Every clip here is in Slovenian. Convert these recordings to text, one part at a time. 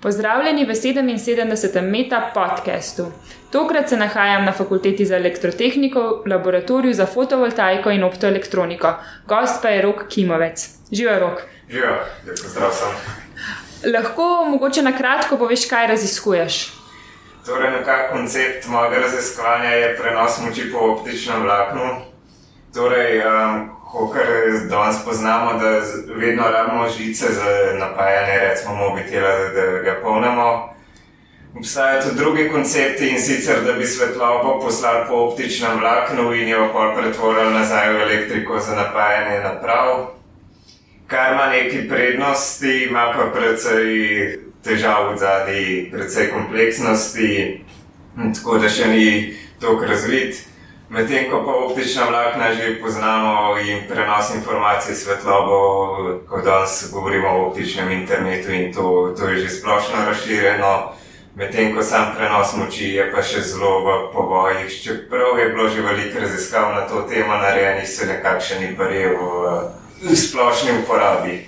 Pozdravljeni v 77. meta podkastu. Tokrat se nahajam na fakulteti za elektrotehniko, laboratoriju za fotovoltaiko in optoelektroniko. Gost pa je Rok Kimovec. Živijo, Rok. Živijo, da pozdrav sem. Lahko mogoče na kratko poveš, kaj raziskuješ. Torej, nekakšen koncept mojega raziskovanja je prenos moči po optičnem vlaknu. Torej, um, Kar danes poznamo, da vedno rabimo žice za napajanje, recimo mobitela, da ga polnimo. Obstajajo tudi drugi koncepti in sicer, da bi svetlobo poslali po optičnem vlaknu in jo pol pretvorili nazaj v elektriko za napajanje naprav. Kar ima neki prednosti, ima pa precej težav v zadnji, precej kompleksnosti, tako da še ni toliko razvit. Medtem ko pa optična vlakna že poznamo in prenos informacij svetlobo, ko danes govorimo o optičnem internetu in to, to je že splošno razširjeno, medtem ko sam prenos moči je pa še zelo v povojih. Čeprav je bilo že veliko raziskav na to temo, narejenih se nekakšni barje v splošni uporabi.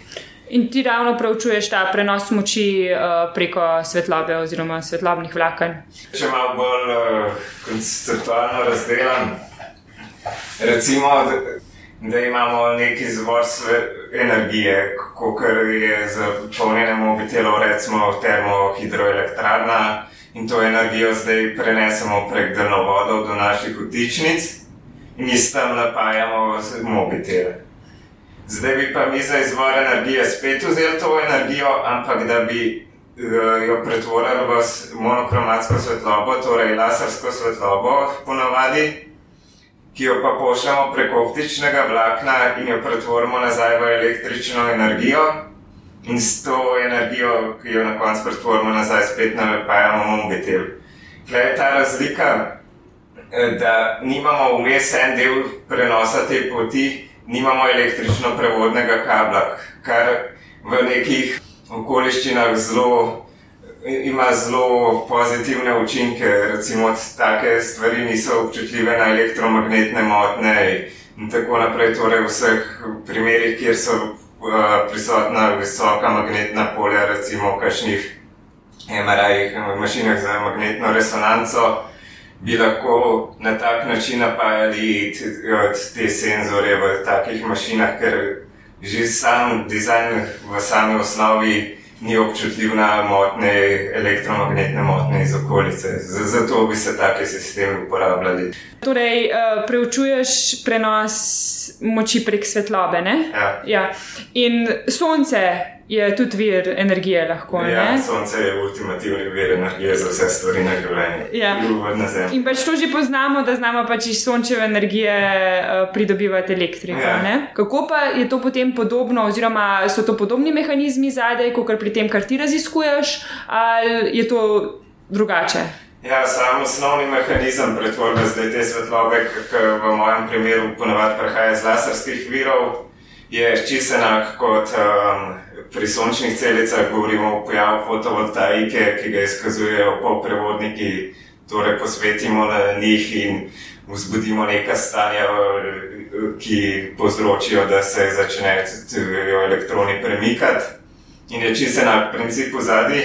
In ti ravno preučuješ ta prenos moči uh, preko svetlobe oziroma svetlobnih vlaken. Če malo bolj uh, konceptualno razdelam, recimo, da, da imamo neki izvor energije, kot je za polnjenje mobitelov, recimo termohidroelektrarna, in to energijo zdaj prenesemo prek daljnovodov do naših vtičnic in iz tam napajamo mobitele. Zdaj bi pa mi za izvor energije spet vzeli to energijo, ampak da bi uh, jo pretvorili v monokromatsko svetlobo, torej lasersko svetlobo, ponovadi, ki jo pa pošljemo preko optičnega vlakna in jo pretvorimo nazaj v električno energijo. In s to energijo, ki jo na koncu pretvorimo nazaj, spet napajamo mobitel. Kaj je ta razlika, eh, da nimamo vmes en del prenosa te poti? Nimamo električno prevodnega kabla, kar v nekih okoliščinah zelo, ima zelo pozitivne učinke. Recimo, take stvari niso občutljive na elektromagnetne motnje in tako naprej. Torej, v vseh primerih, kjer so uh, prisotna visoka magnetna polja, recimo v kakšnih MRI-jih, mašinah za magnetno resonanco bi lahko na tak način napajali te senzore v takih mašinah, ker že sam dizajn v sami osnovi ni občutljiv na motne, elektromagnetne motne iz okolice. Zato bi se take sisteme uporabljali. Torej, uh, preučuješ prenos moči prek svetlobe. Ja. Ja. In sonce je tudi vir energije. Lahko, ja, sonce je ultimativni vir energije za vse stvari na življenju. Ja. In pač to že poznamo, da znamo pač iz sončeve energije uh, pridobivati elektriko. Ja. Kako pa je to potem podobno, oziroma so to podobni mehanizmi zadaj, kot pri tem, kar ti raziskuješ, ali je to drugače? Ja, sam osnovni mehanizem pretvorbe zdaj te svetlobe, ki v mojem primeru ponovadi prihaja iz laserskih virov, je čisto enak kot um, pri sončnih celicah govorimo o pojavu fotovoltaike, ki ga izkazujejo po prevodniki, torej posvetimo na njih in vzbudimo neka stanja, ki povzročijo, da se začnejo elektroni premikati. In je čisto enak princip v zadnji.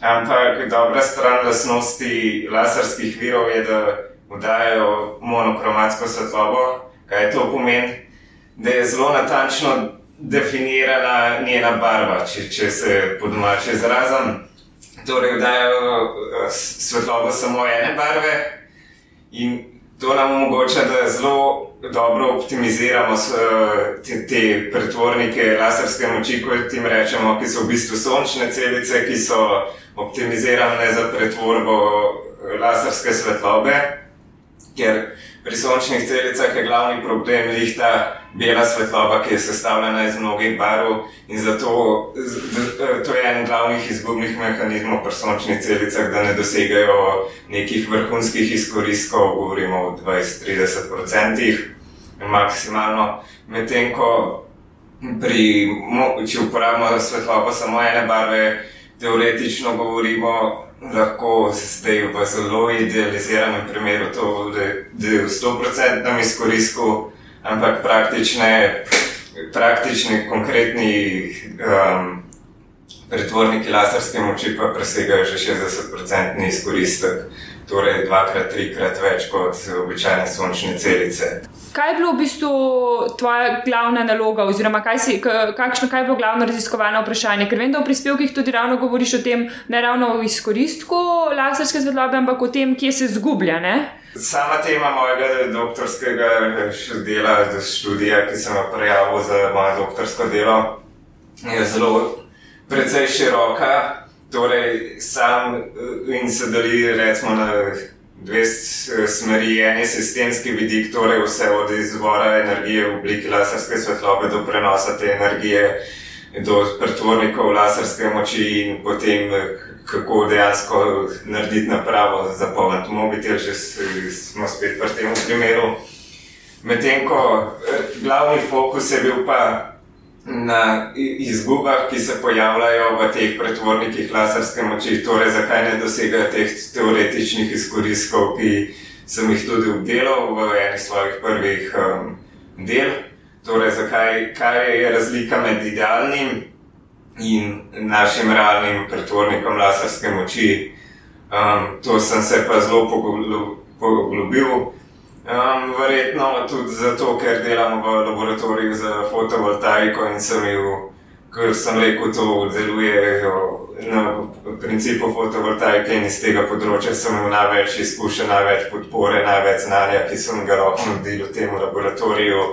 Ampak dobra stran lasnosti laserskih virov je, da vdajajo monokromatsko svetlobo. Kaj to pomeni? Da je zelo natančno definirana njena barva, če, če se po domači izrazim. Torej, dajo eh, svetlobo samo ene barve in to nam omogoča, da zelo dobro optimiziramo eh, te, te pretvornike laserske moči, kot jim rečemo, ki so v bistvu sončne celice, ki so optimizirane za pretvorbo eh, laserske svetlobe. Ker pri sončnih celicah je glavni problem lihta bela svetloba, ki je sestavljena iz mnogih barv in zato to je en glavnih izgubnih mehanizmov pri sončnih celicah, da ne dosegajo nekih vrhunskih izkoristkov, govorimo o 20-30 odstotkih maksimalno. Medtem ko pri, če uporabimo svetlobo samo ene barve, teoretično govorimo, lahko zdaj v zelo idealiziranem primeru to, da je v 100% izkoristku ampak praktične, praktični, konkretni um, pretvorniki laserske moči pa presegajo že 60% izkoristek, torej dvakrat, trikrat več kot običajne sončne celice. Kaj je bilo v bistvu tvoja glavna naloga, oziroma kaj, si, kakšno, kaj je bilo glavno raziskovalno vprašanje? Ker vem, da v prispevkih tudi ravno govoriš o tem, ne ravno o izkoristku laserske svetlobe, ampak o tem, kje se zgublja. Ne? Sama tema mojega doktorskega dela, študija, ki sem jo prijavil za moje doktorsko delo, je zelo precej široka. Torej, sam eh, in se deli recimo na dve smeri. En je sistemski vidik, torej vse od izvora energije v obliki laserske svetlobe do prenosa te energije do pretvornikov laserske moči in potem kako dejansko narediti napravo za polniti mobitel, če smo spet pri tem primeru. Medtem ko eh, glavni fokus je bil pa na izgubah, ki se pojavljajo v teh pretvornikih laserske moči, torej zakaj ne dosegajo teh teoretičnih izkoristkov, ki sem jih tudi obdelal v enih svojih prvih um, del. Torej, zakaj je razlika med idealnim in našim realnim pretvornikom laserske moči? Um, to sem se pa zelo poglobil. Um, verjetno tudi zato, ker delam v laboratoriju za fotovoltaiko in sem jih, ker sem rekel, to deluje na principu fotovoltaike in iz tega področja sem imel največ izkušenj, največ podpore, največ znanja, ki sem ga lahko nudil v tem laboratoriju.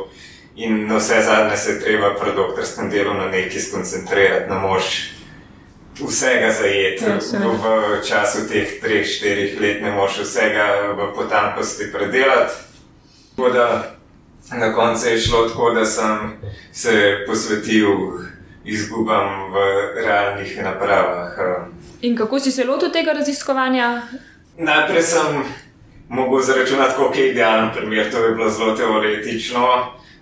In na vse zadnje se je treba pri doktorskem delu na neki skoncentrirati, na mož vsega zajeti. Ja, v času teh 3-4 let ne moš vsega v potankosti predelati. Da, na koncu je šlo tako, da sem se posvetil izgubam v realnih napravah. In kako si se lotil tega raziskovanja? Najprej sem mogel zračunati, kako je idealen primer. To je bilo zelo teoretično.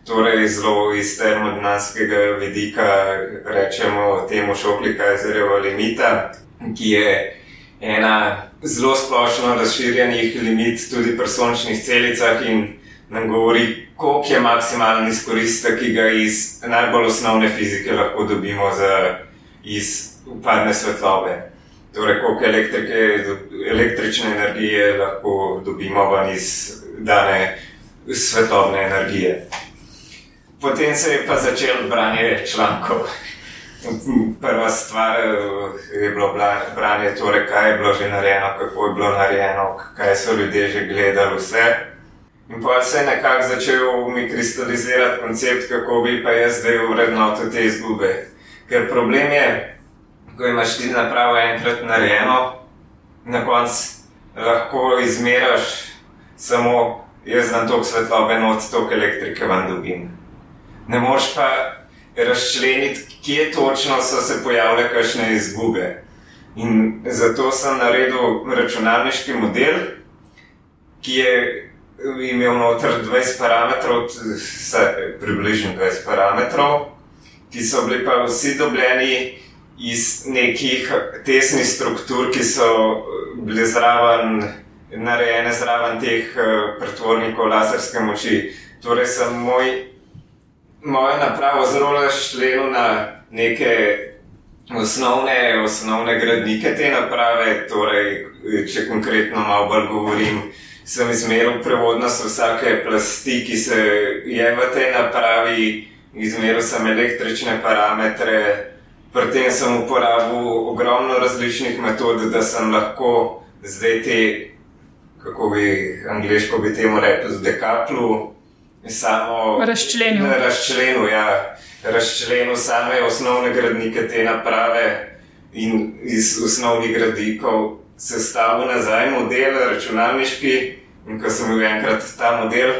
Torej, zelo iz termodinamskega vidika rečemo temu šoklika jezereva limita, ki je ena zelo splošno razširjenih limit tudi pri sončnih celicah in nam govori, koliko je maksimalen izkoristek, ki ga iz najbolj osnovne fizike lahko dobimo za, iz upadne svetlobe. Torej, koliko elektrike, električne energije lahko dobimo iz dane svetlobne energije. Potem se je pa začel branje člankov. Prva stvar eh, je bilo branje, torej, kaj je bilo že narejeno, kako je bilo narejeno, kaj so ljudje že gledali, vse. In pa se je nekako začel mi kristalizirati koncept, kako bi pa jaz zdaj urednotil te izgube. Ker problem je, ko imaš ti napravo enkrat narejeno, na koncu lahko izmeraš samo jaz znam toliko svetlobe, noč toliko elektrike vam dobim ne moš pa razčleniti, kje točno so se pojavile kakšne izgube. In zato sem naredil računalniški model, ki je imel noter 20 parametrov, približno 20 parametrov, ki so bili pa vsi dobljeni iz nekih tesnih struktur, ki so bile zraven, narejene zraven teh eh, pretvornikov laserske moči. Torej, sem moj mojo napravo zelo razširjeno na neke osnovne, osnovne gradnike te naprave. Torej, če konkretno malo bolj govorim, sem izmeril prevodnost vsake plasti, ki se je v tej napravi, izmeril sem električne parametre. Pri tem sem uporabil ogromno različnih metod, da sem lahko zdaj te, kako bi angliško bi temu rekli, dekaplu samo razčlenil. Razčlenil, ja, razčlenil same osnovne gradnike te naprave in iz osnovnih gradikov sestavil nazaj model računalniški. In ko sem imel enkrat ta model,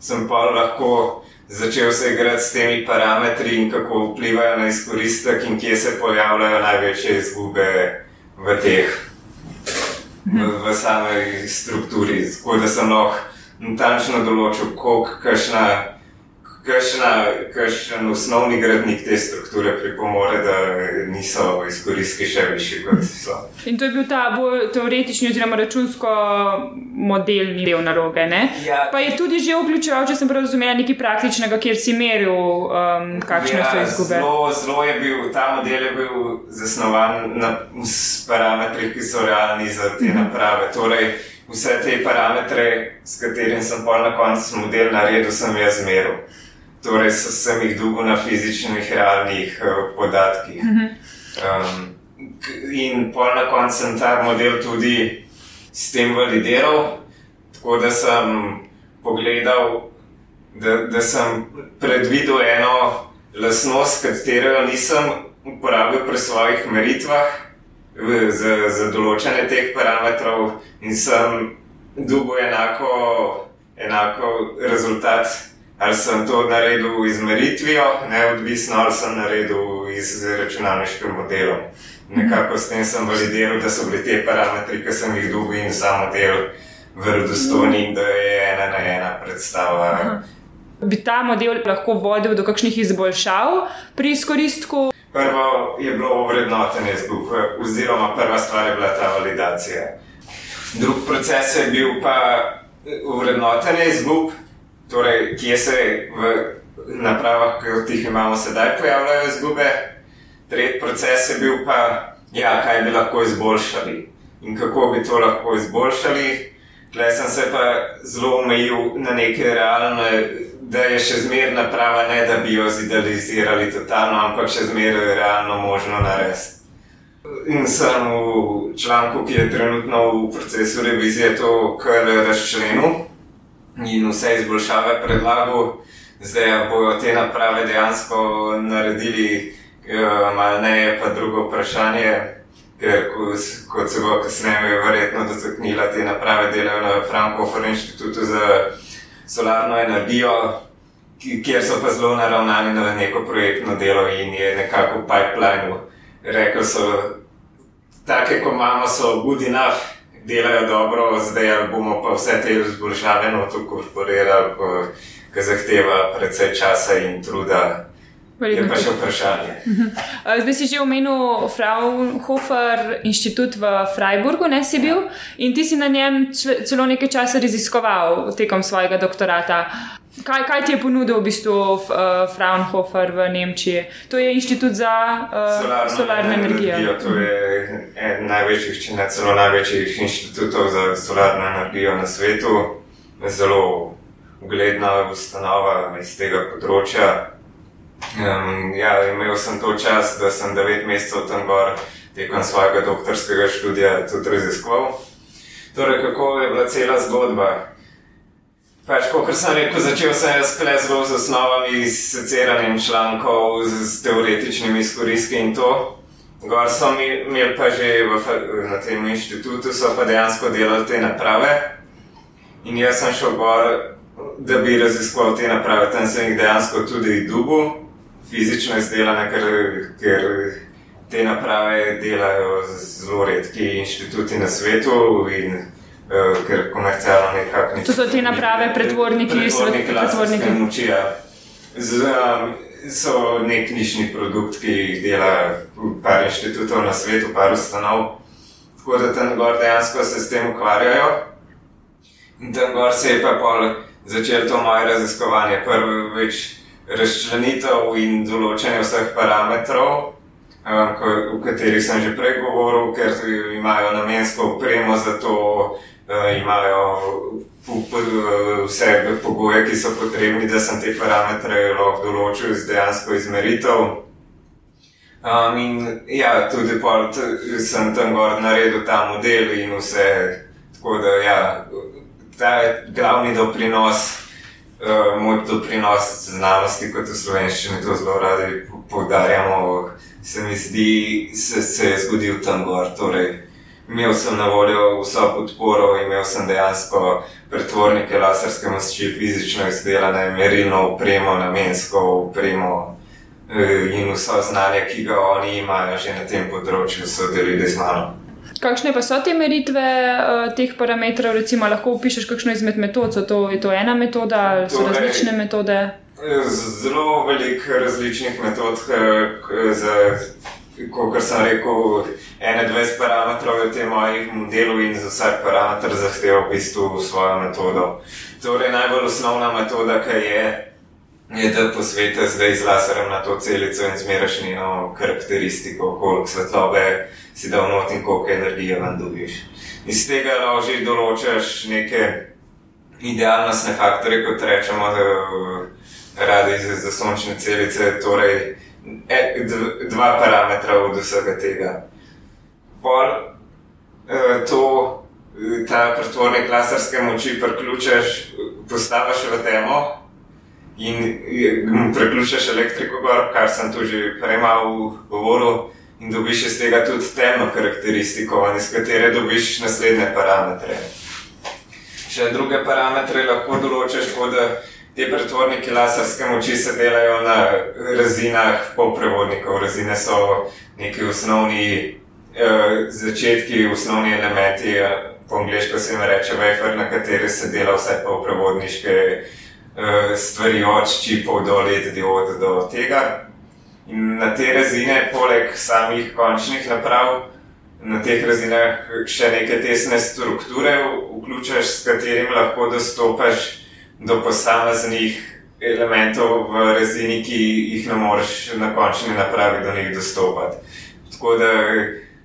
sem pa lahko začel se igrati s temi parametri in kako vplivajo na izkoristek in kje se pojavljajo največje izgube v teh, v, v samej strukturi. Tako da sem lahko natančno določil, kakšna, kakšen osnovni gradnik te strukture pripomore, da niso izkoristki še višji kot so. In to je bil ta bolj teoretični, oziroma računsko modelni del naloge. Ja. Pa je tudi že vključeval, če sem prav razumel, nekaj praktičnega, kjer si meril, um, kakšne ja, so izgube. Zelo, zelo je bil ta model je bil zasnovan na parametrih, ki so realni za te mhm. naprave. Torej, Vse te parametre, s katerimi sem pa na koncu model naredil, sem jaz zmeril torej sem jih dolgo na fizičnih, realnih uh, podatkih. Um, in pol na koncu sem ta model tudi s tem validiral, tako da sem pogledal, da, da sem predvidel eno lasnost, katero nisem uporabil pri svojih meritvah. Za, za določene teh parametrov, in sem dobil enako, enako rezultat, ali sem to naredil z meritvijo, neodvisno ali sem naredil z računalniškim modelom. Nekako s tem sem validiral, da so bili te parametri, ki sem jih dobil in sam model verodostojni in da je ena na ena predstava. Aha. Bi ta model lahko vodil do kakšnih izboljšav pri izkoristku? Prvo je bilo vrednotenje izgub, oziroma prva stvar je bila ta validacija. Drugi proces je bil pa vrednotenje izgub, torej, kje se v napravah, kot jih imamo sedaj, pojavljajo izgube. Tretji proces je bil pa, ja, kaj bi lahko izboljšali in kako bi to lahko izboljšali. Tukaj sem se pa zelo omejil na neke realne, da je še zmeraj naprava, ne da bi jo zidealizirali totalno, ampak še zmeraj realno možno narediti. In sem v članku, ki je trenutno v procesu revizije, to kar razčlenil in vse izboljšave predlagal, zdaj bojo te naprave dejansko naredili, eh, ali ne, je pa drugo vprašanje. Ker, kot se bo kasneje verjetno dotaknila, te naprave delajo na Frankfurtu inštitutu za solarno energijo, kjer so pa zelo naravnani na neko projektno delo in je nekako v pipelinu. Rekli so, take, ko imamo, so good enough, delajo dobro, zdaj bomo pa vse te izboljšave na to korporirali, ki zahteva precej časa in truda. Je pa še vprašanje. Mhm. Zdaj si že omenil Fraunhofer inštitut v Freiburgu, ne si bil in ti si na njem celo nekaj časa raziskoval tekom svojega doktorata. Kaj, kaj ti je ponudil v bistvu uh, Fraunhofer v Nemčiji? To je inštitut za uh, solarno energijo. energijo. To je eden največjih, če ne celo največjih inštitutov za solarno energijo na svetu. Zelo ugledna ustanova iz tega področja. Um, ja, imel sem to čas, da sem devet mesecev tam gor tekom svojega doktorskega študija tudi raziskoval. Torej, kako je bila cela zgodba? Pač, kot sem rekel, začel sem s plezom z osnovami, s seciranjem člankov, z teoretičnimi izkoristki in to. Gor so mi, imeli pa že v, na tem inštitutu, so pa dejansko delali te naprave. In jaz sem šel gor, da bi raziskoval te naprave, tam sem jih dejansko tudi dubu, fizično izdelane, ker, ker te naprave delajo zelo redki inštituti na svetu. In, uh, ker komercialno nekako ni. To so te naprave, pretvorniki, pretvorniki, pretvorniki. Moči, ja. Z, um, so nek nišni produkt, ki jih dela par inštitutov na svetu, par ustanov. Tako da tam gor dejansko se s tem ukvarjajo. In tam gor se je pa pol začelo to moje raziskovanje. Prvo več razčlenitev in določenje vseh parametrov, um, ko, v katerih sem že prej govoril, ker imajo namensko opremo za to, uh, imajo vse pogoje, ki so potrebni, da sem te parametre lahko določil z dejansko izmeritev. Um, in ja, tudi pol, sem tam gor naredil ta model in vse. Tako da, ja, ta glavni doprinos, uh, moj doprinos znanosti, kot v slovenščini to zelo radi poudarjamo, se mi zdi, se, se je zgodil tam gor. Torej, imel sem na voljo vso podporo, imel sem dejansko pretvornike laserske moči, fizično izdelane, merilno upremo, namensko upremo eh, in vso znanje, ki ga oni imajo že na tem področju, so delili z mano. Kakšne pa so te meritve uh, teh parametrov? Recimo, lahko opišete kakšno izmed metod? So to, je to ena metoda ali so torej, različne metode? Zelo veliko različnih metod, kot sem rekel, 21 parametrov je v tem mojem modelu in za vsak parameter zahteva v bistvu svojo metodo. Torej, najbolj osnovna metoda, ki je, je da posvete zdaj z laserjem na to celico in zmeraš njeno karakteristiko, koliko svetlobe si dal not in koliko energije vam dobiš. Iz tega lahko določaš neke idealnostne faktore, kot rečemo, da radi za, za sončne celice, torej e, dva parametra od vsega tega. Pol e, to, ta pretvornik laserske moči priključeš, postaviš v temo in e, priključeš elektriko gor, kar sem tu že prej malo govoril. In dobiš iz tega tudi temno karakteristiko, iz katere dobiš naslednje parametre še druge parametre lahko določiš, kot da te pretvorniki laserske moči se delajo na rezinah polprevodnikov. Rezine so neki osnovni eh, začetki, osnovni elementi, eh, po angliško se jim reče wafer, na kateri se dela vse polprevodniške eh, stvari, od čipov do led diod do tega. In na te rezine, poleg samih končnih naprav, na teh razinah še neke tesne strukture vključuješ, s katerimi lahko dostopaš do posameznih elementov v rezini, ki jih ne moreš na končni napravi do njih dostopati. Tako da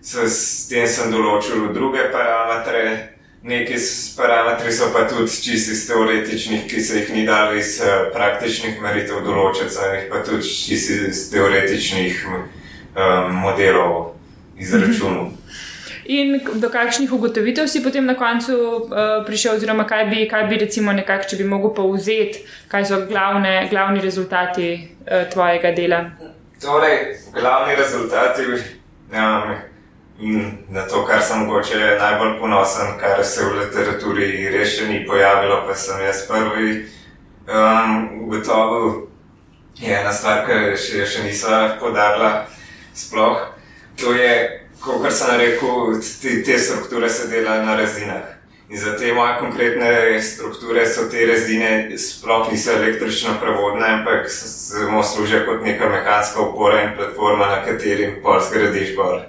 s tem sem določil druge parametre. Neki parametri so pa tudi čisti iz teoretičnih, ki se jih ni dalo iz uh, praktičnih meritev določiti, so jih pa tudi čisti iz teoretičnih um, modelov izračunov. In do kakšnih ugotovitev si potem na koncu uh, prišel, oziroma kaj bi, kaj bi recimo nekako, če bi mogel povzeti, kaj so glavne, glavni rezultati uh, tvojega dela? Torej, glavni rezultati um, na to, kar sem mogoče najbolj ponosen, kar se v literaturi res še ni pojavilo, pa sem jaz prvi um, ugotovil, je ena stvar, ki še, še nisem podarila sploh. To je kot sem rekel, te, te strukture se delajo na rezinah. In za te moje konkretne strukture so te rezine sploh niso električno prevodne, ampak samo služijo kot neka mehanska opora in platforma, na kateri pa zgradiš gor.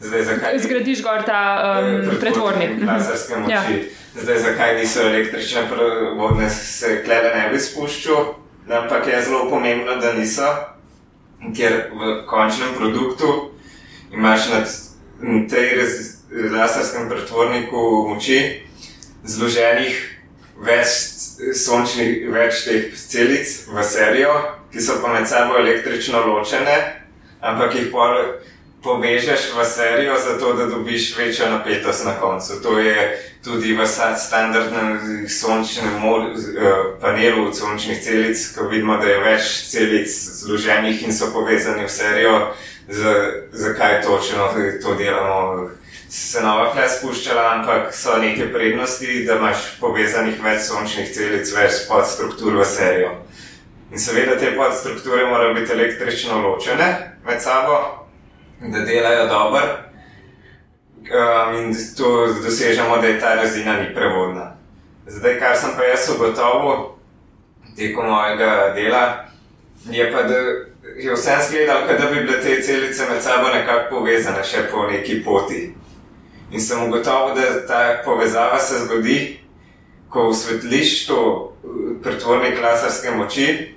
Zdaj, zakaj, zgradiš gor ta um, pretvornik. Laserske moči. Ja. Zdaj, zakaj niso električno prevodne, se klede ne bi spuščal, ampak je zelo pomembno, da niso, ker v končnem produktu imaš na tej laserskem pretvorniku moči zloženih več sončnih, več teh celic v serijo, ki so pa med sabo električno ločene, ampak jih povežeš v serijo, zato da dobiš večjo napetost na koncu. To je tudi v standardnem sončnem eh, panelu sončnih celic, ko vidimo, da je več celic zloženih in so povezani v serijo zakaj točno to delamo. Se nova flash spuščala, ampak so neke prednosti, da imaš povezanih več sončnih celic, več podstruktur v serijo. In seveda te podstrukture morajo biti električno ločene med sabo, da delajo dobro. Um, in to dosežemo, da je ta rezina ni prevodna. Zdaj, kar sem pa jaz ugotovil tekom mojega dela, je pa, da je vse zgledal, da bi bile te celice med sabo nekako povezane še po neki poti. In sem ugotovil, da ta povezava se zgodi, ko osvetliš to uh, pretvornik laserske moči,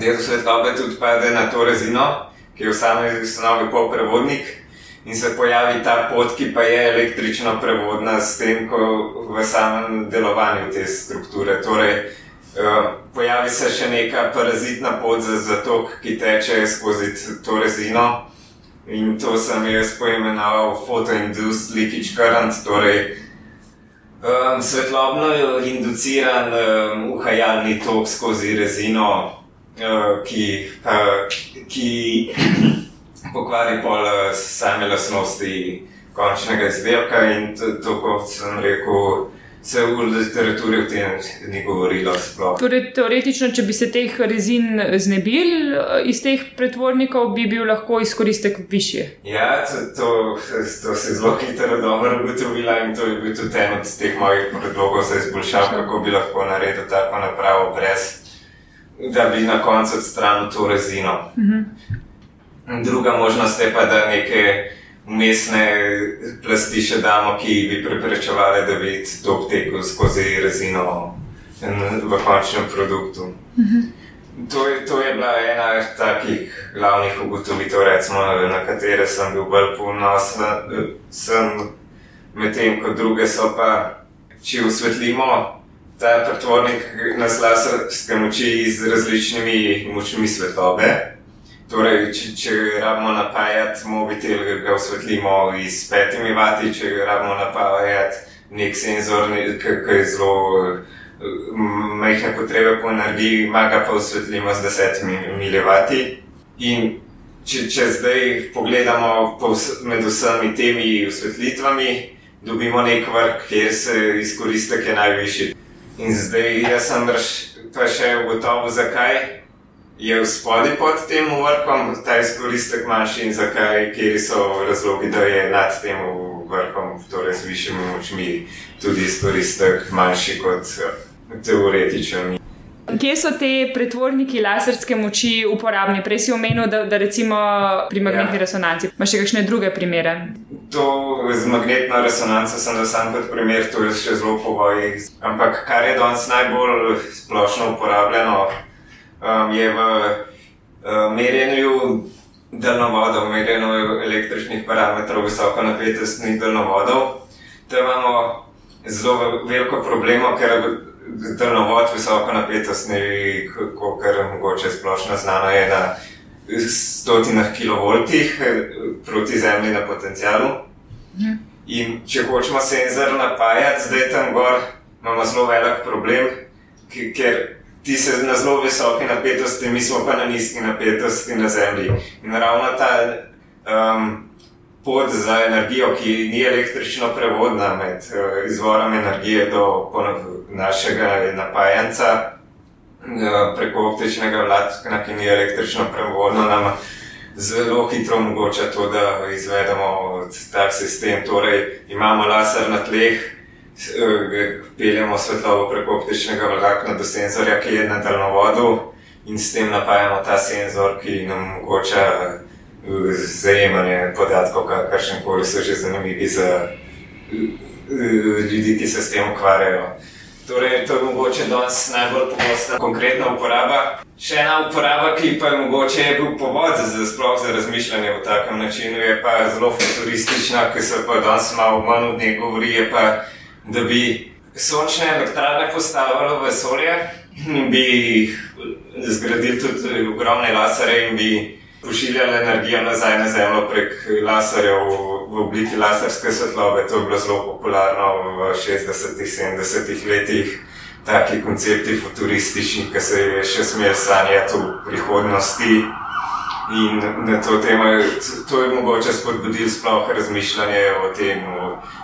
del svetlobe tudi pade na to rezino, ki je v sami osnovi polprevodnik. In se pojavi ta pot, ki pa je električno prevodna, s tem, ko v samem delovanju te strukture. Torej, Eh, pojavi se še neka parazitna pot za zatok, ki teče skozi to rezino. In to sem jaz poimenoval photoinduced leakage current, torej um, svetlobno induciran um, uhajalni tok skozi rezino, ki, uh, ki pokvari pol same lasnosti končnega izdelka. In to, kot sem rekel, se v literaturi o tem ni govorilo. Torej, teoretično, če bi se teh rezin znebili eh, iz teh pretvornikov, bi bil lahko izkoristek višji. Ja, to, to, to se zelo hitro dobro ugotovila in to je bil tudi en od teh mojih predlogov za izboljšavo, kako bi lahko naredil tako napravo brez da bi na koncu odstranil to rezino. Druga možnost je pa, da neke umestne plasti še damo, ki bi preprečevali, da bi to tekel skozi rezino v končnem produktu. To je, to je bila ena takih glavnih ugotovitev, recimo, na katere sem bil bolj ponosen, medtem ko druge so pa, če osvetlimo ta pretvornik na laserske moči z različnimi močmi svetlobe. Torej, če, če rabimo napajati mobitel, ga osvetlimo iz petimi vati, če rabimo napajati nek senzor, ki je zelo majhne potrebe po energiji, ima ga pa osvetlimo z desetimi milijvati. In če, če zdaj pogledamo med vsemi temi osvetlitvami, dobimo nek vrh, kjer se izkoristek je najvišji. In zdaj jaz sem pa še ugotovil, zakaj je v spodi pod tem vrhom ta izkoristek manjši in zakaj, kje so razlogi, da je nad tem vrhom, torej z višjimi močmi, tudi izkoristek manjši kot teoretičen. Kje so te pretvorniki laserske moči uporabni? Prej si omenil, da, da recimo pri magnetni ja. resonanci. Imaš še kakšne druge primere? To z magnetno resonanco sem dal sam kot primer, to je še zelo povoj. Ampak kar je danes najbolj splošno uporabljeno, um, je v um, merjenju daljnovodov, merjenju električnih parametrov, visoko napetostnih daljnovodov. Tam imamo zelo veliko problemov, ker daljnovod visoko napetostni, kot je mogoče splošno znano, je stotinah kilovoltih proti zemlji na potencialu. Ja. In če hočemo senzor napajati, zdaj tam gor imamo zelo velik problem, ker ti se na zelo visoki napetosti, mi smo pa na nizki napetosti na zemlji. In ravno ta um, pot za energijo, ki ni električno prevodna med uh, izvorom energije do našega napajanca preko optičnega vlakna, ki ni električno prevodna, nam zelo hitro omogoča to, da izvedemo tak sistem. Torej, imamo laser na tleh, uh, peljemo svetlobo preko optičnega vlakna do senzorja, ki je na daljnovodu. In s tem napajamo ta senzor, ki nam omogoča uh, zajemanje podatkov, kakšen koli so že zanimivi za ljudi, ki se s tem ukvarjajo. Torej, to je mogoče danes najbolj pogosta konkretna uporaba. Še ena uporaba, ki pa je mogoče je bil povod za, sploh za razmišljanje v takem načinu, je pa zelo futuristična, ki se pa danes malo manj od nje govori, je pa, da bi sončne elektrarne postavili v vesolje in bi zgradili tudi ogromne lasere in bi pošiljali energijo nazaj na Zemljo prek laserjev v obliki laserske svetlobe. To je bilo zelo popularno v 60-ih, 70-ih letih. Taki koncepti futuristični, ki se je še smel sanjati v prihodnosti. In na to temo to je mogoče spodbuditi sploh razmišljanje o tem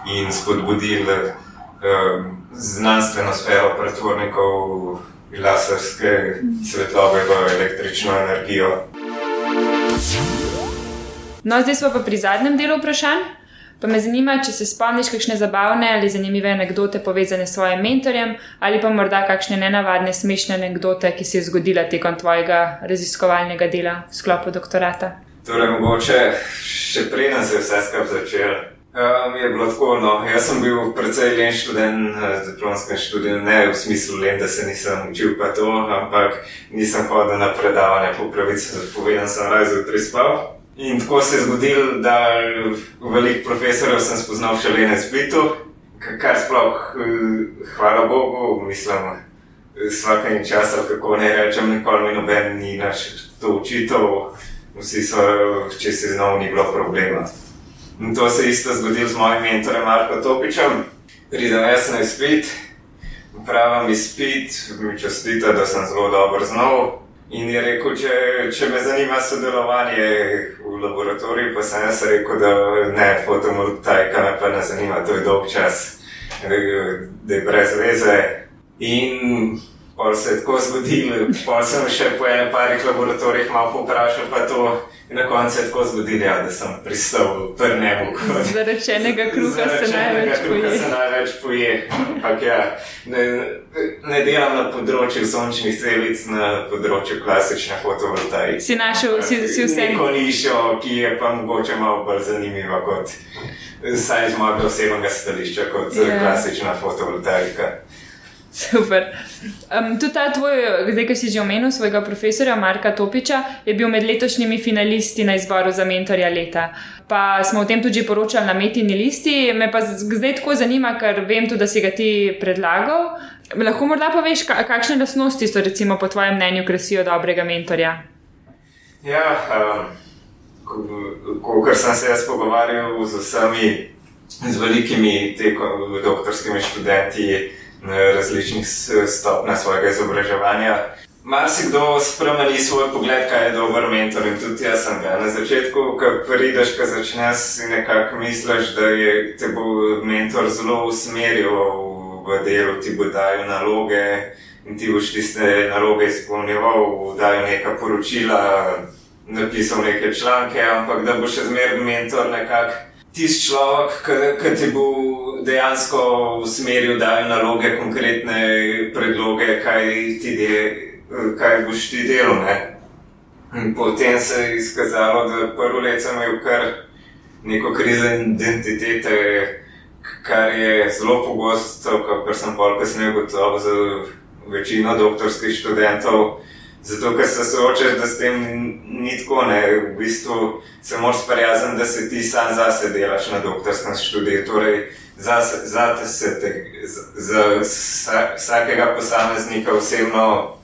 in spodbuditi um, znanstveno sfero pretvornikov laserske svetlobe v električno energijo. No, zdaj smo pa pri zadnjem delu vprašanj. Pa me zanima, če se spomniš kakšne zabavne ali zanimive anekdote povezane s svojim mentorjem, ali pa morda kakšne nenavadne, smešne anekdote, ki se je zgodila tekom tvojega raziskovalnega dela v sklopu doktorata. Torej, mogoče še preden se je vse skupaj začelo. Um, je bilo tako, no, jaz sem bil precej len študent na uh, diplomskem študiju, ne v smislu len, da se nisem učil pa to, ampak nisem hodil na predavanje po pravici, povedan sem raje zjutraj spal. In tako se je zgodilo, da veliko profesorjev sem spoznal še le na splitu, kar sploh, eh, hvala Bogu, mislim, vsake časa, kako ne rečem, nikoli mi noben ni naš to učitelj, vsi so, če se z nami ni bilo problema. In to se je isto zgodilo z mojim mentorjem Marko Topičem. Pridem jaz na split, pravim izpit, mi čestita, da sem zelo dobro znal. In je rekel, če, če me zanima sodelovanje v laboratoriju, pa sem jaz rekel, da ne, fotomultajka me pa ne zanima, to je dolg čas, da je brez veze. In pol se je tako zgodilo, pol sem še po enem parih laboratorijih malo povprašal, pa to in na koncu se je tako zgodilo, ja, da sem pristal pri njemu. Zarečenega kruha se največ poje. Se največ poje. Ampak ja, ne, ne delam na področju sončnih celic, na področju klasične fotovoltaike. Si našel, si, si vse. Neko nišo, ki je pa mogoče malo bolj zanimiva kot. Saj iz mojega osebnega stališča, kot yeah. Ja. klasična fotovoltaika. Super. Um, tudi ta tvoj, zdaj, ki si že omenil svojega profesora Marka Topiča, je bil med letošnjimi finalisti na izboru za mentorja leta. Pa smo o tem tudi poročali na metini listi. Me pa zdaj tako zanima, ker vem tudi, da si ga ti predlagal. Lahko morda poveš, kakšne lasnosti so, recimo, po tvojem mnenju, krasijo dobrega mentorja? Ja. Um ko sem se jaz pogovarjal z vsemi, z velikimi doktorskimi študenti na različnih stopnjah svojega izobraževanja. Marsikdo spremeni svoj pogled, kaj je dober mentor in tudi jaz sem ga. Na začetku, ko prideš, ko začneš, si nekako misliš, da je te bo mentor zelo usmeril v delo, ti bo dajal naloge in ti boš tiste naloge izpolnjeval, dajo neka poročila, napisal neke članke, ampak da bo še zmeraj mentor nekako. Tisti človek, ki ti bo dejansko usmeril, da je naloge, konkretne predloge, kaj, de, kaj boš ti delal. Potem se je izkazalo, da prvo leto sem imel kar neko krizo identitete, kar je zelo pogosto, kar sem pa kasneje gotovo za večino doktorskih študentov. Zato, ker se soočaš, da s tem ni tako, ne? v bistvu se moraš sprijazniti, da se ti sam zase delaš na doktorskem študiju. Torej, za, za te se te, za vsakega posameznika osebno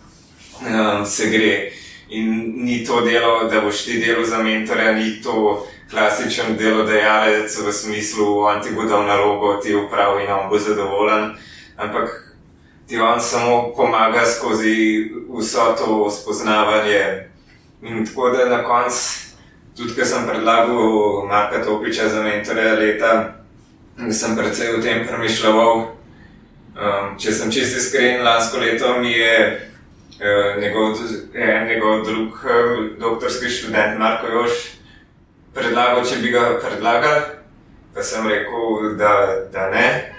um, se gre. In ni to delo, da boš ti delal za mentorja, ni to klasičen delodajalec v smislu, on ti bo dal nalogo, ti upravi in on bo zadovoljen. Ampak ti on samo pomaga skozi vso to spoznavanje. In tako da na koncu, tudi ko sem predlagal Marka Topiča za mentorja leta, sem predvsej o tem premišljal. Um, če sem čisto iskren, lansko leto mi je uh, njegov, eh, njegov drug uh, doktorski študent Marko Još predlagal, če bi ga predlagal, pa sem rekel, da, da ne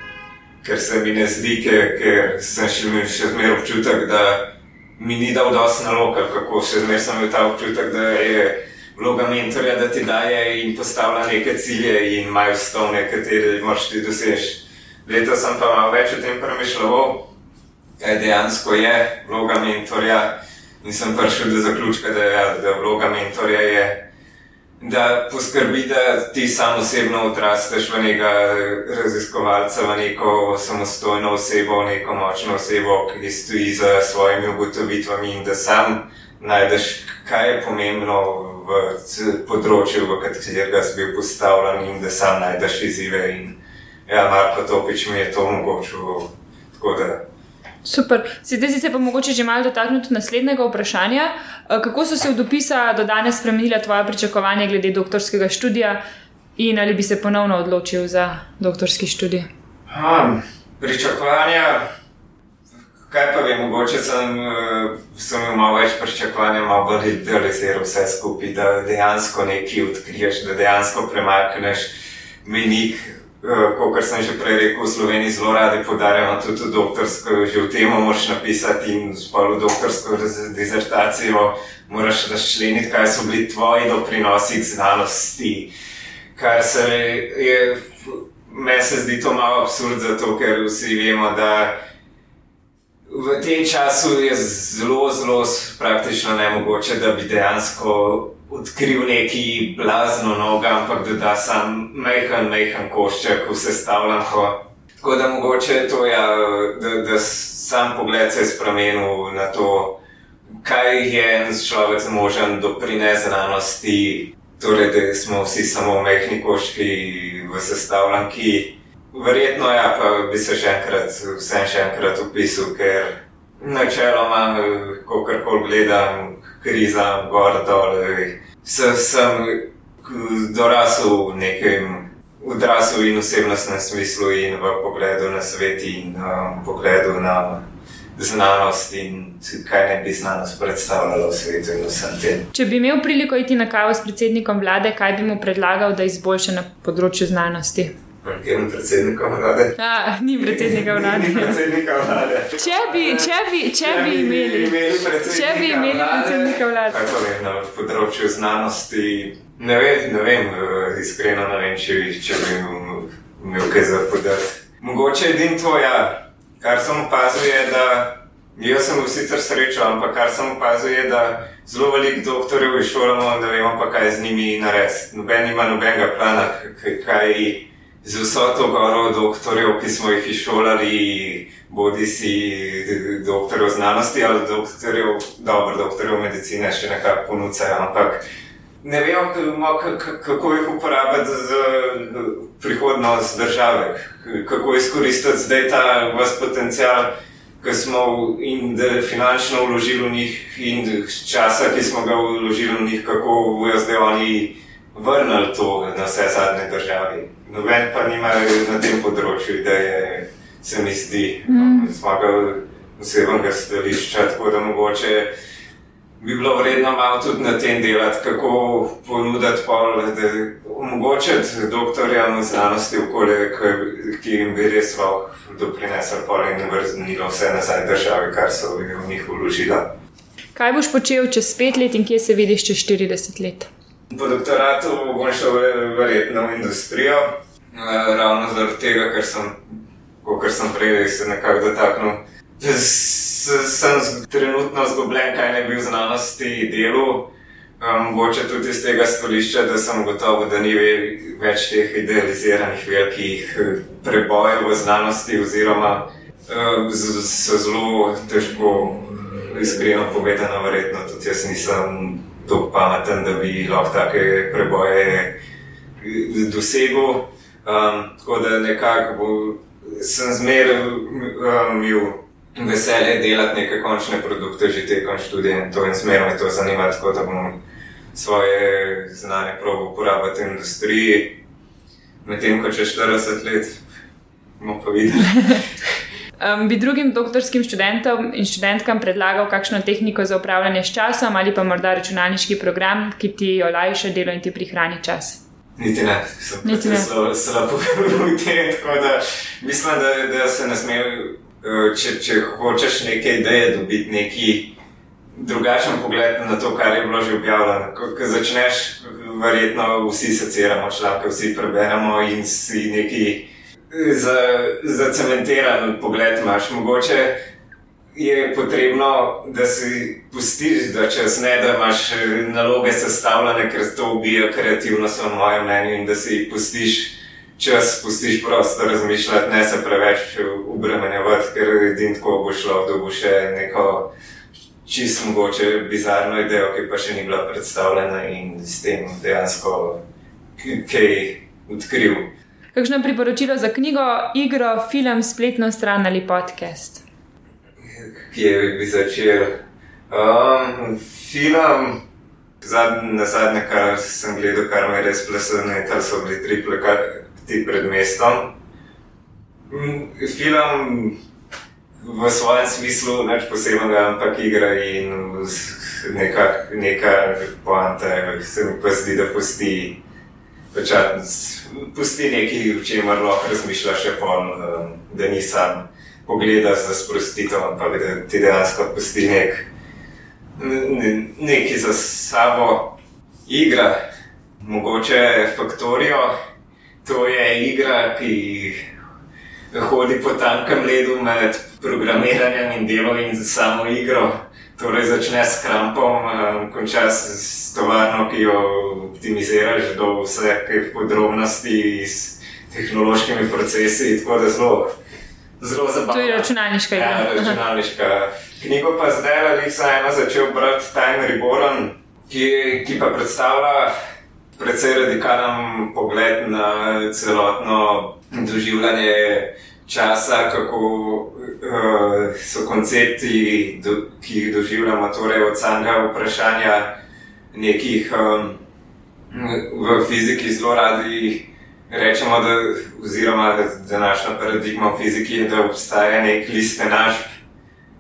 ker se mi ne zdi, ker, sem še imel še zmeraj občutek, da mi ni dal dosti nalog, kako še zmeraj sem imel ta občutek, da je vloga mentorja, da ti daje in postavlja neke cilje in majstone, katere moraš ti doseči. Leto sem pa malo več o tem premišljal, kaj dejansko je vloga mentorja in sem prišel do zaključka, da, ja, da vloga mentorja je da poskrbi, da ti sam osebno odrasteš v nekega raziskovalca, v neko samostojno osebo, v neko močno osebo, ki stoji za svojimi ugotovitvami in da sam najdeš, kaj je pomembno v področju, v katerega si bil postavljen in da sam najdeš izzive. In ja, Marko Topič mi je to omogočil. Tako da Super. Zdaj si se pa mogoče že malo dotakniti naslednjega vprašanja. Eh, kako so se od opisa do danes spremenila tvoja pričakovanja glede doktorskega študija in ali bi se ponovno odločil za doktorski študij? Ha, pričakovanja. Kaj pa vem, mogoče sem, eh, sem imel malo več pričakovanja, malo bolj idealiziral vse skupaj, da dejansko nekaj odkriješ, da dejansko premakneš menik kot sem že prej rekel, v Sloveniji zelo radi podarjamo tudi doktorsko, že v tem moraš napisati in spolu doktorsko dizertacijo, moraš razčleniti, kaj so bili tvoji doprinosi k znanosti. Kar se je, meni se zdi to malo absurd, zato ker vsi vemo, da v tem času je zelo, zelo praktično nemogoče, da bi dejansko odkril neki blazno nogo, ampak da da sam mehen, mehen košček, vse stavljam. Tako da mogoče je to, ja, da, da sam pogled se je spremenil na to, kaj je en človek zmožen doprinesti znanosti. Torej, da smo vsi samo mehni koščki v sestavljanki. Verjetno, ja, pa bi se še enkrat, vsem še enkrat opisal, ker načeloma, ko karkoli gledam, kriza, gor, dol. Se, sem dorasel v nekem odraslu in osebnostnem smislu in v pogledu na svet in uh, pogledu na znanost in kaj ne bi znanost predstavljala v svetu in vsem tem. Če bi imel priliko iti na kavo s predsednikom vlade, kaj bi mu predlagal, da izboljša na področju znanosti? Katerem predsednikom vlade? A, ni predsednika vlade. Ni predsednika vlade. Če bi, če bi, če bi imeli, če bi imeli predsednika vlade. Kaj pa vem, na področju znanosti, ne vem, ne vem, eh, iskreno ne vem, če, bi- če bi imel kaj za podati. Mogoče edino to, ja, kar sem opazil, je, da jaz sem bil sicer srečo, ampak kar sem opazil, je, da zelo veliko doktorjev izšolamo, da vemo pa, kaj z njimi narediti. Noben ima nobenega plana, k- k- kaj z vso to goro doktorjev, ki smo jih izšolali, bodi si doktorjev znanosti ali doktorjev, dobro, doktorjev medicine, še nekako ponucajo, ampak ne k- kako jih uporabiti za prihodnost države, kako izkoristiti zdaj ta vas potencial. Ki smo in finančno vložili v njih, in časa, ki smo ga vložili v njih, kako bojo zdaj oni vrnili to na vse zadnje države. Noben pa nima na tem področju ideje, se mi zdi, mm. zmagal osebnega stališča, tako da mogoče bi bilo vredno malo tudi na tem delati, kako ponuditi pol, da omogočiti doktorjem znanosti okolje, ki- jim bi res lahko doprinesel pol in vrnilo vse nazaj države, kar so v njih vložila. Kaj boš počel čez pet let in kje se vidiš čez 40 let? Po doktoratu bom šel ve- verjetno v industrijo, eh, ravno zaradi tega, ker sem, kot sem prej se nekako dotaknil. Sem trenutno zgubljen, kaj ne bi v znanosti delal. Um, Mogoče tudi iz tega stališča, da sem gotov, da ni ve- več teh idealiziranih velikih eh, prebojev v znanosti, oziroma eh, so zelo težko, iskreno povedano, verjetno tudi jaz nisem tako pameten, da bi lahko take preboje eh, dosegel. Um, tako da nekako bo- sem zmeraj um, imel veselje delati neke končne produkte že tekom študija in to in zmeraj me to zanima, tako da bom svoje znanje probo uporabiti v industriji. Medtem ko čez 40 let bomo pa videli. Um, bi drugim doktorskim študentom in študentkam predlagal kakšno tehniko za upravljanje s časom ali pa morda računalniški program, ki ti olajša delo in ti prihrani čas? Niti ne, Niti ne. slabo tem, tako da mislim, da, da se ne sme, eh, če, če hočeš neke ideje dobiti, neki drugačen pogled na to, kar je bilo že objavljeno. Ko, ko začneš, verjetno vsi seciramo članke, vsi preberemo in si neki eh, za, zacementiran pogled imaš. Mogoče je potrebno, da si pustiš, da čez ne, da imaš eh, naloge sestavljene, ker to ubija kreativnost, v mojem mnenju, in da si pustiš čas, pustiš prostor razmišljati, ne se preveč obremenjevati, ker edin tako bo šlo, da bo še neko čisto mogoče bizarno idejo, ki pa še ni bila predstavljena in s tem dejansko kaj odkril. Kakšno priporočilo za knjigo, igro, film, spletno stran ali podcast? kje bi začel. Um, film, zadnje, na zadnje, kar sem gledal, kar me je res presenetilo, so bili tri plakati pred mestom. Mm, Film v svojem smislu nič posebnega, ampak igra in neka, neka poanta se mi pa zdi, da pusti. Pečat, pusti nekaj, o čemer lahko razmišljaš, še pol, um, da ni sam pogledaš za sprostitev, ampak da ti dejansko pusti nek, ne- nekaj za sabo. Igra, mogoče Faktorijo, to je igra, ki hodi po tankem ledu med programiranjem in delom in samo igro. Torej, začneš s krampom, um, končaš s tovarno, ki jo optimiziraš do vseh podrobnosti, s tehnološkimi procesi, tako da zelo, zelo zabavno. To je računalniška igra. Ja, računalniška. Knjigo pa zdaj ali sem eno začel brati Time Reborn, ki, ki pa predstavlja precej radikalen pogled na celotno doživljanje časa, kako uh, so koncepti, do, ki jih doživljamo, torej od samega vprašanja nekih um, v fiziki zelo radi rečemo, da, oziroma da današnja paradigma v fiziki je, da obstaja nek list enačb,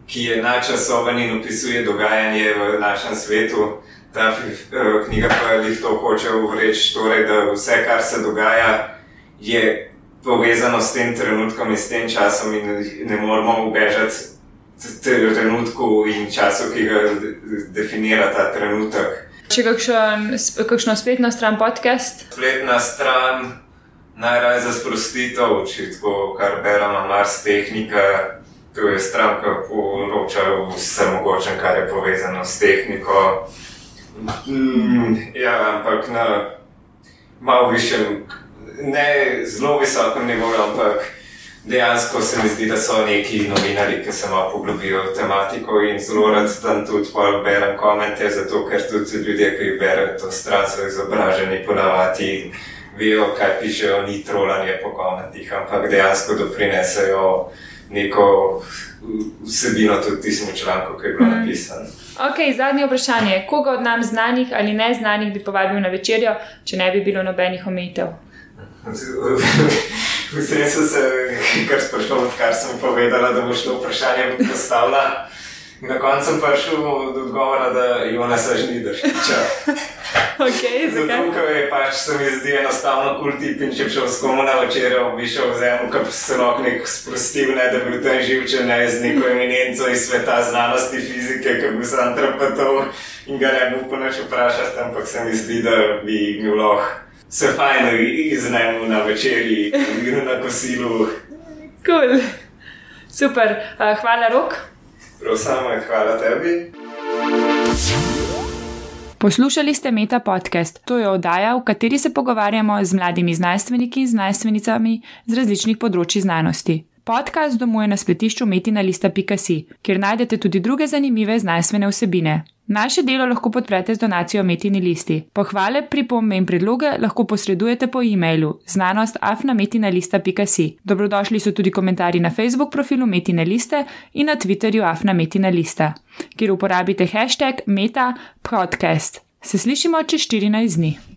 ki je načasoven in opisuje dogajanje v našem svetu. Ta uh, knjiga pa jih to hoče uvreči, torej, da vse, kar se dogaja, je povezano s tem trenutkom in s tem časom, in ne moramo ubežati trenutku in času, ki ga definira ta trenutek. Če kakšen, kakšno spletno stran podcast? Spletna stran, najraje za sprostitev, če tako, kar beremo, Mars Tehnika, to je stran, ki poroča vse mogoče, kar je povezano s tehniko. Mm, ja, ampak na malo višjem, ne zelo visokem nivoju, ampak dejansko se mi zdi, da so neki novinari, ki se malo poglobijo v tematiko in zelo rad tam tudi berem komente, zato ker tudi ljudje, ki berejo to stran, so izobraženi ponavadi. Vijo, kaj pišejo, ni trolanje po komentih, ampak dejansko doprinesejo neko vsebino tudi tistemu članku, ki je bilo mm. napisano. Ok, zadnje vprašanje. Koga od nam znanih ali neznanih bi povabil na večerjo, če ne bi bilo nobenih omejitev? Vsem sem se kar sprašal, odkar sem povedala, da bo šlo vprašanje postavljati. Na koncu sem prišel do odgovora, da Jonas že ni držal. Okay, Zato, ker je pač se mi zdi enostavno kul tip in če bi šel s komu na večerjo, bi šel v zemljo, ki bi se lahko nek sprostil, ne da bi bil tam živčen, ne z neko eminenco iz sveta znanosti, fizike, ki bi se antropatov in ga ne bi upal več vprašati, ampak se mi zdi, da bi bil lahko se fajn iznajmo na večerji, na kosilu. Cool. Super, uh, hvala, rok. Prosim, hvala tebi. Poslušali ste Meta podcast. To je oddaja, v kateri se pogovarjamo z mladimi znanstveniki in znanstvenicami z različnih področji znanosti. Podcast domuje na spletišču metina.si, kjer najdete tudi druge zanimive znanstvene vsebine. Naše delo lahko podprete z donacijo Metini listi. Pohvale, pripombe in predloge lahko posredujete po e-mailu znanost.afnametina.si. Dobrodošli so tudi komentarji na Facebook profilu Metine liste in na Twitterju Afnametina lista, kjer uporabite hashtag Meta Podcast. Se slišimo čez 14 dni.